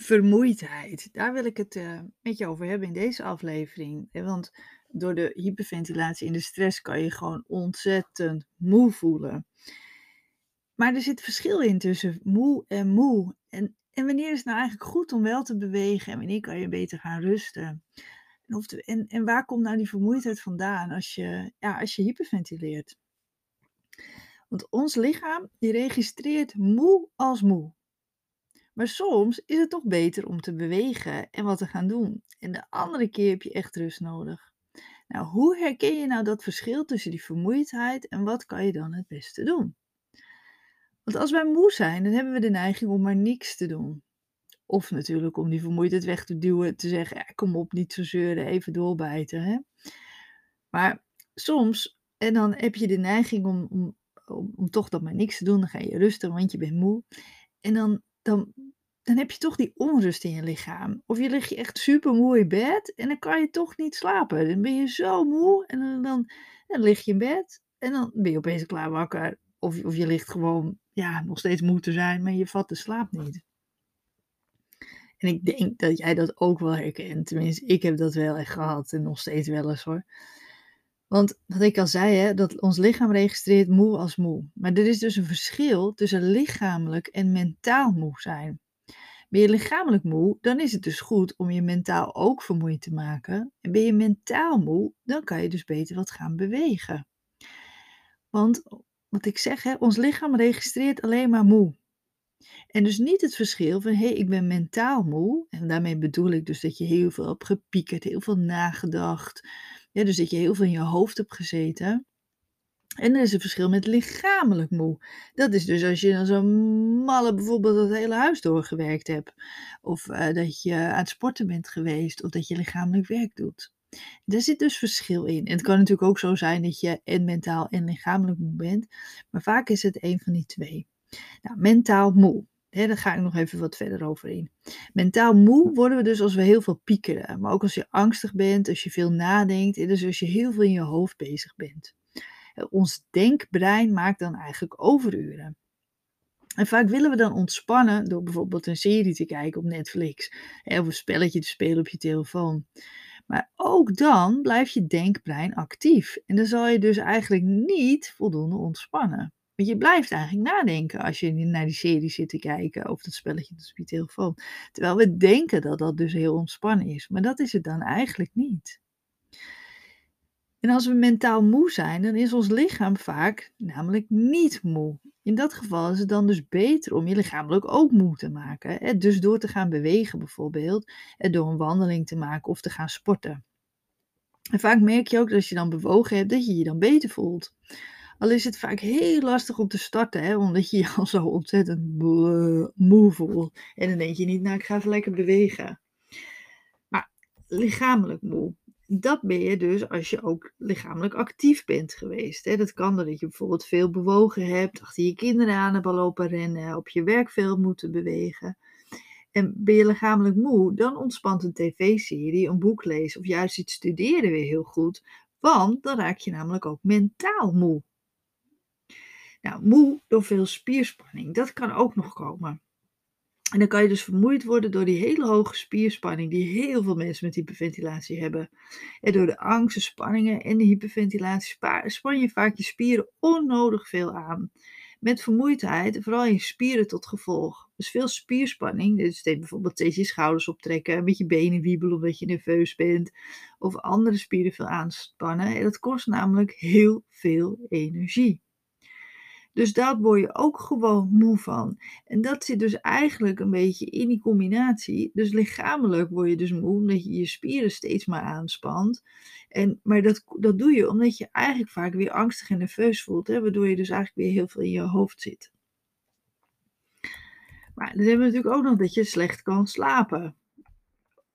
Vermoeidheid, daar wil ik het eh, met je over hebben in deze aflevering. Want door de hyperventilatie en de stress kan je gewoon ontzettend moe voelen. Maar er zit verschil in tussen moe en moe. En, en wanneer is het nou eigenlijk goed om wel te bewegen en wanneer kan je beter gaan rusten? En, of en, en waar komt nou die vermoeidheid vandaan als je, ja, als je hyperventileert? Want ons lichaam die registreert moe als moe. Maar soms is het toch beter om te bewegen en wat te gaan doen. En de andere keer heb je echt rust nodig. Nou, hoe herken je nou dat verschil tussen die vermoeidheid en wat kan je dan het beste doen? Want als wij moe zijn, dan hebben we de neiging om maar niks te doen. Of natuurlijk om die vermoeidheid weg te duwen, te zeggen, ja, kom op, niet zo zeuren, even doorbijten. Hè? Maar soms, en dan heb je de neiging om, om, om, toch dan maar niks te doen, dan ga je rusten, want je bent moe. En dan, dan, dan heb je toch die onrust in je lichaam. Of je ligt je echt super moe in bed en dan kan je toch niet slapen. Dan ben je zo moe en dan, dan, lig je in bed en dan ben je opeens klaar wakker. Of, of je ligt gewoon ja, nog steeds moe te zijn, maar je vat de slaap niet. En ik denk dat jij dat ook wel herkent. Tenminste, ik heb dat wel echt gehad en nog steeds wel eens hoor. Want wat ik al zei, hè, dat ons lichaam registreert moe als moe. Maar er is dus een verschil tussen lichamelijk en mentaal moe zijn. Ben je lichamelijk moe, dan is het dus goed om je mentaal ook vermoeid te maken. En ben je mentaal moe, dan kan je dus beter wat gaan bewegen. Want wat ik zeg, hè, ons lichaam registreert alleen maar moe. En dus niet het verschil van, hé, hey, ik ben mentaal moe. En daarmee bedoel ik dus dat je heel veel hebt gepiekerd, heel veel nagedacht. Dus dat je heel veel in je hoofd hebt gezeten. En er is een verschil met lichamelijk moe. Dat is dus als je dan zo'n malle bijvoorbeeld het hele huis doorgewerkt hebt. Of uh, dat je aan het sporten bent geweest. Of dat je lichamelijk werk doet. Daar zit dus verschil in. En het kan natuurlijk ook zo zijn dat je en mentaal en lichamelijk moe bent. Maar vaak is het een van die twee. Nou, mentaal moe. He, daar ga ik nog even wat verder over in. Mentaal moe worden we dus als we heel veel piekeren. Maar ook als je angstig bent, als je veel nadenkt. En dus als je heel veel in je hoofd bezig bent. Ons denkbrein maakt dan eigenlijk overuren. En vaak willen we dan ontspannen door bijvoorbeeld een serie te kijken op Netflix. Of een spelletje te spelen op je telefoon. Maar ook dan blijft je denkbrein actief. En dan zal je dus eigenlijk niet voldoende ontspannen. Want je blijft eigenlijk nadenken als je naar die serie zit te kijken of dat spelletje op je telefoon. Terwijl we denken dat dat dus heel ontspannen is. Maar dat is het dan eigenlijk niet. En als we mentaal moe zijn, dan is ons lichaam vaak namelijk niet moe. In dat geval is het dan dus beter om je lichamelijk ook moe te maken. Dus door te gaan bewegen bijvoorbeeld, door een wandeling te maken of te gaan sporten. En vaak merk je ook dat als je dan bewogen hebt, dat je je dan beter voelt. Al is het vaak heel lastig om te starten, hè, omdat je je al zo ontzettend moe voelt. En dan denk je niet, nou ik ga even lekker bewegen. Maar lichamelijk moe, dat ben je dus als je ook lichamelijk actief bent geweest. Hè. Dat kan doordat je bijvoorbeeld veel bewogen hebt, achter je kinderen aan hebt lopen rennen, op je werk veel moeten bewegen. En ben je lichamelijk moe, dan ontspant een tv-serie, een boek lezen of juist iets studeren weer heel goed. Want dan raak je namelijk ook mentaal moe. Nou, moe door veel spierspanning, dat kan ook nog komen. En dan kan je dus vermoeid worden door die hele hoge spierspanning die heel veel mensen met hyperventilatie hebben. En door de angst, de spanningen en de hyperventilatie span je vaak je spieren onnodig veel aan. Met vermoeidheid, vooral je spieren tot gevolg. Dus veel spierspanning, dus bijvoorbeeld steeds je schouders optrekken, met je benen wiebelen omdat je nerveus bent, of andere spieren veel aanspannen. En dat kost namelijk heel veel energie. Dus daar word je ook gewoon moe van. En dat zit dus eigenlijk een beetje in die combinatie. Dus lichamelijk word je dus moe omdat je je spieren steeds maar aanspant. En, maar dat, dat doe je omdat je eigenlijk vaak weer angstig en nerveus voelt. Hè, waardoor je dus eigenlijk weer heel veel in je hoofd zit. Maar dan hebben we natuurlijk ook nog dat je slecht kan slapen.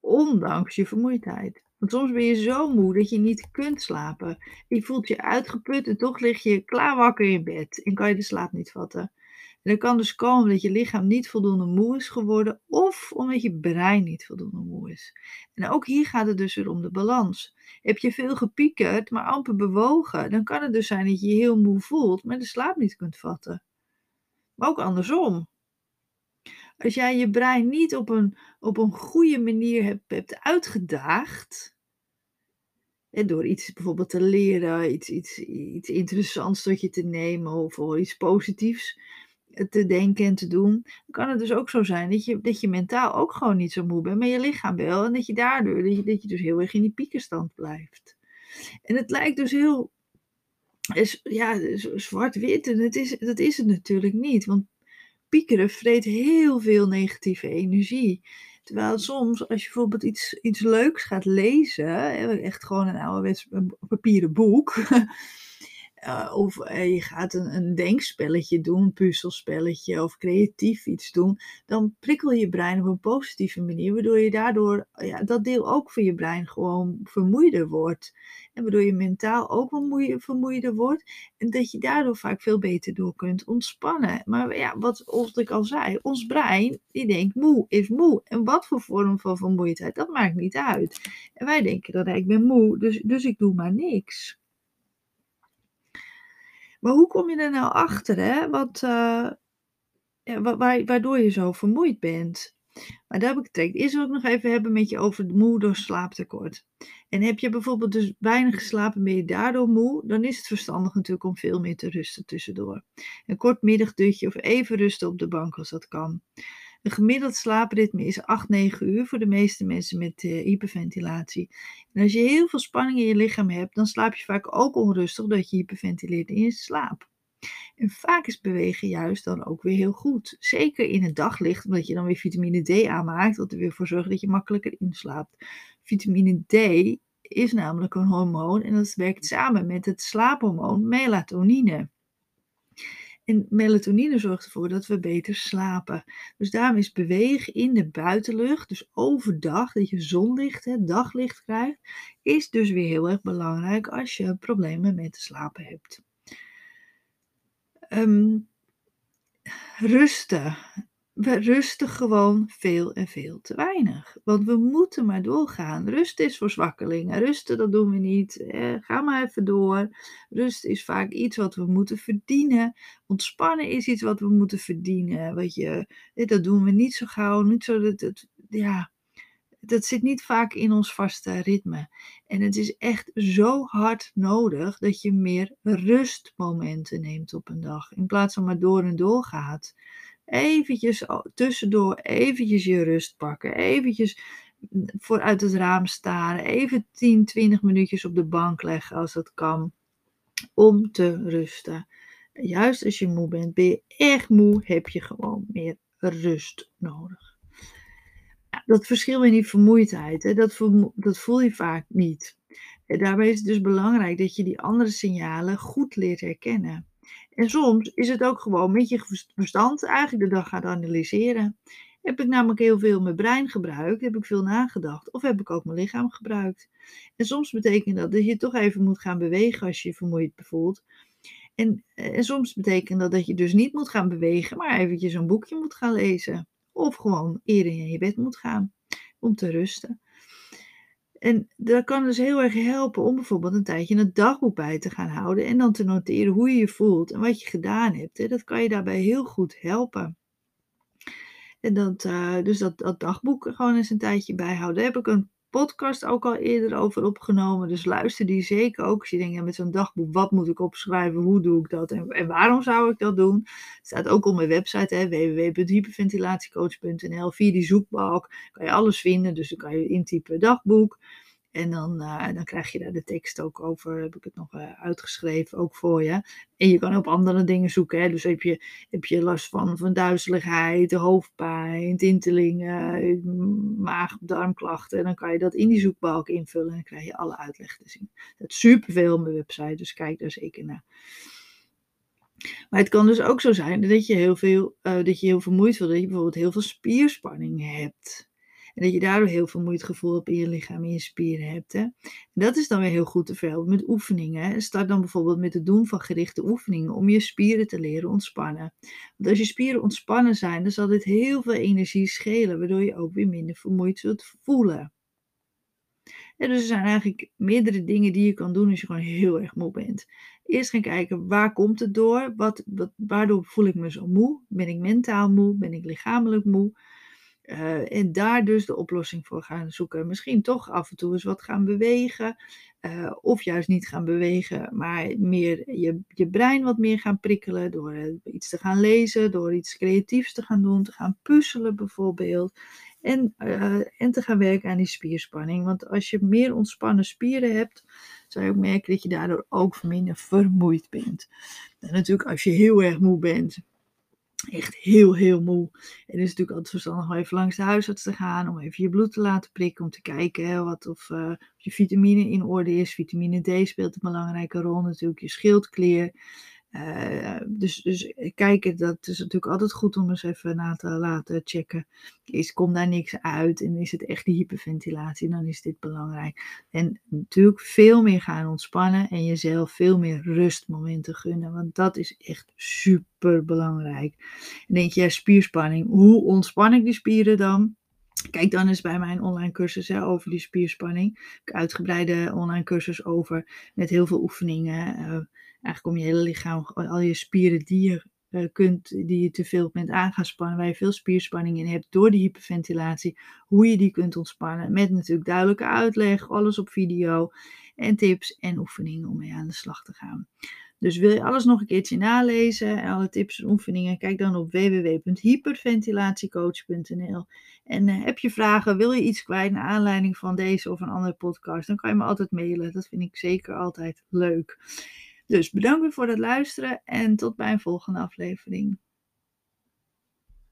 Ondanks je vermoeidheid. Want soms ben je zo moe dat je niet kunt slapen. Je voelt je uitgeput en toch lig je klaar wakker in bed en kan je de slaap niet vatten. En dat kan dus komen dat je lichaam niet voldoende moe is geworden of omdat je brein niet voldoende moe is. En ook hier gaat het dus weer om de balans. Heb je veel gepiekerd, maar amper bewogen, dan kan het dus zijn dat je je heel moe voelt, maar de slaap niet kunt vatten. Maar ook andersom. als jij je brein niet op een, op een goede manier hebt, hebt uitgedaagd, door iets bijvoorbeeld te leren, iets, iets, iets interessants tot je te nemen of, iets positiefs eh, te denken en te doen, kan het dus ook zo zijn dat je, dat je mentaal ook gewoon niet zo moe bent, maar je lichaam wel. En dat je daardoor, dat je, dat je dus heel erg in die piekenstand blijft. En het lijkt dus heel is, ja, zwart-wit. En het is, dat is het natuurlijk niet. Want piekeren vreet heel veel negatieve energie. Terwijl soms, als je bijvoorbeeld iets, iets leuks gaat lezen, echt gewoon een ouderwets papieren boek, Uh, of uh, je gaat een, een, denkspelletje doen, een puzzelspelletje of creatief iets doen, dan prikkel je brein op een positieve manier, waardoor je daardoor ja, dat deel ook van je brein gewoon vermoeider wordt. En waardoor je mentaal ook wel vermoeider wordt en dat je daardoor vaak veel beter door kunt ontspannen. Maar ja, wat ik al zei, ons brein die denkt moe is moe. En wat voor vorm van vermoeidheid, dat maakt niet uit. En wij denken dat ik ben moe, dus, dus ik doe maar niks. Maar hoe kom je er nou achter, hè? Wat, uh, ja, waardoor je zo vermoeid bent? Maar daar heb ik het eerst ook nog even hebben met je over moe door slaaptekort. En heb je bijvoorbeeld dus weinig geslapen, ben je daardoor moe, dan is het verstandig natuurlijk om veel meer te rusten tussendoor. Een kort middagdutje of even rusten op de bank als dat kan. Een gemiddeld slaapritme is 8, 9 uur voor de meeste mensen met uh, hyperventilatie. En als je heel veel spanning in je lichaam hebt, dan slaap je vaak ook onrustig dat je hyperventileert in je slaap. En vaak is bewegen juist dan ook weer heel goed. Zeker in het daglicht, omdat je dan weer vitamine D aanmaakt, wat er weer voor zorgt dat je makkelijker inslaapt. Vitamine D is namelijk een hormoon en dat werkt samen met het slaaphormoon melatonine. En melatonine zorgt ervoor dat we beter slapen. Dus daarom is bewegen in de buitenlucht, dus overdag, dat je zonlicht, hè, daglicht krijgt, is dus weer heel erg belangrijk als je problemen met slapen hebt. Um, rusten we rusten gewoon veel en veel te weinig. Want we moeten maar doorgaan. Rust is voor zwakkelingen. Rusten, dat doen we niet. Eh, ga maar even door. Rust is vaak iets wat we moeten verdienen. Ontspannen is iets wat we moeten verdienen. Wat je, eh, dat doen we niet zo gauw. Niet zo dat, dat, ja, dat zit niet vaak in ons vaste ritme. En het is echt zo hard nodig dat je meer rustmomenten neemt op een dag. In plaats van maar door en door gaat eventjes tussendoor eventjes je rust pakken. Eventjes vooruit het raam staren. Even 10, 20 minuutjes op de bank leggen als dat kan. Om te rusten. Juist als je moe bent, ben je echt moe, heb je gewoon meer rust nodig. dat verschil in die vermoeidheid, hè, dat, voel, dat voel je vaak niet. En daarbij is het dus belangrijk dat je die andere signalen goed leert herkennen. En soms is het ook gewoon met je verstand eigenlijk de dag gaat analyseren. Heb ik namelijk heel veel mijn brein gebruikt? Heb ik veel nagedacht? Of heb ik ook mijn lichaam gebruikt? En soms betekent dat dat je toch even moet gaan bewegen als je je vermoeid voelt. En, en soms betekent dat dat je dus niet moet gaan bewegen, maar eventjes een boekje moet gaan lezen. Of gewoon eerder in je bed moet gaan om te rusten. En dat kan dus heel erg helpen om bijvoorbeeld een tijdje een dagboek bij te gaan houden en dan te noteren hoe je je voelt en wat je gedaan hebt. Dat kan je daarbij heel goed helpen. En dat, uh, dus dat, dat dagboek gewoon eens een tijdje bijhouden. Heb ik een podcast ook al eerder over opgenomen. Dus luister die zeker ook. Als je denkt, met zo'n dagboek, wat moet ik opschrijven? Hoe doe ik dat? En, en waarom zou ik dat doen? Staat ook op mijn website, www.hyperventilatiecoach.nl. Via die zoekbalk kan je alles vinden. Dus dan kan je intypen dagboek. En dan, uh, dan krijg je daar de tekst ook over, heb ik het nog uh, uitgeschreven, ook voor je. En je kan op andere dingen zoeken. Hè? Dus heb je, heb je last van, van duizeligheid, hoofdpijn, tintelingen, maag- darmklachten. En dan kan je dat in die zoekbalk invullen en dan krijg je alle uitleg te zien. Dat is superveel op mijn website, dus kijk daar zeker naar. Maar het kan dus ook zo zijn dat je heel veel, uh, dat je heel vermoeid voelt, dat je bijvoorbeeld heel veel spierspanning hebt. En dat je daardoor heel veel gevoel op in je lichaam, in je spieren hebt. Hè? Dat is dan weer heel goed te verhelpen met oefeningen. Start dan bijvoorbeeld met het doen van gerichte oefeningen om je spieren te leren ontspannen. Want als je spieren ontspannen zijn, dan zal dit heel veel energie schelen, waardoor je ook weer minder vermoeid zult voelen. dus er zijn eigenlijk meerdere dingen die je kan doen als je gewoon heel erg moe bent. Eerst gaan kijken waar komt het door? Wat, waardoor voel ik me zo moe? Ben ik mentaal moe? Ben ik lichamelijk moe? Uh, en daar dus de oplossing voor gaan zoeken. Misschien toch af en toe eens wat gaan bewegen. Uh, of juist niet gaan bewegen, maar meer je, je brein wat meer gaan prikkelen. Door uh, iets te gaan lezen, door iets creatiefs te gaan doen, te gaan puzzelen bijvoorbeeld. En, en te gaan werken aan die spierspanning. Want als je meer ontspannen spieren hebt, zal je ook merken dat je daardoor ook minder vermoeid bent. En natuurlijk als je heel erg moe bent, echt heel, heel moe. En is natuurlijk altijd verstandig om even langs de huisarts te gaan, om even je bloed te laten prikken, om te kijken wat, of, uh, of je vitamine in orde is. Vitamine D speelt een belangrijke rol, natuurlijk je schildklier. Uh, dus, dus kijken, dat is natuurlijk altijd goed om eens even na te laten checken. Is, komt daar niks uit en is het echt die hyperventilatie, dan is dit belangrijk. En natuurlijk veel meer gaan ontspannen en jezelf veel meer rustmomenten gunnen, want dat is echt super belangrijk. En denk je, spierspanning, hoe ontspan ik die spieren dan? Kijk dan eens bij mijn online cursus hè, over die spierspanning. Ik uitgebreide online cursus over met heel veel oefeningen. Uh, eigenlijk om je hele lichaam, al je spieren die je uh, kunt, die je te veel bent aan gaan spannen, waar je veel spierspanning in hebt door de hyperventilatie, hoe je die kunt ontspannen. Met natuurlijk duidelijke uitleg, alles op video en tips en oefeningen om mee aan de slag te gaan. Dus wil je alles nog een keertje nalezen en alle tips en oefeningen, kijk dan op www.hyperventilatiecoach.nl. En uh, heb je vragen, wil je iets kwijt naar aanleiding van deze of een andere podcast, dan kan je me altijd mailen. Dat vind ik zeker altijd leuk. Dus bedankt voor het luisteren en tot bij een volgende aflevering.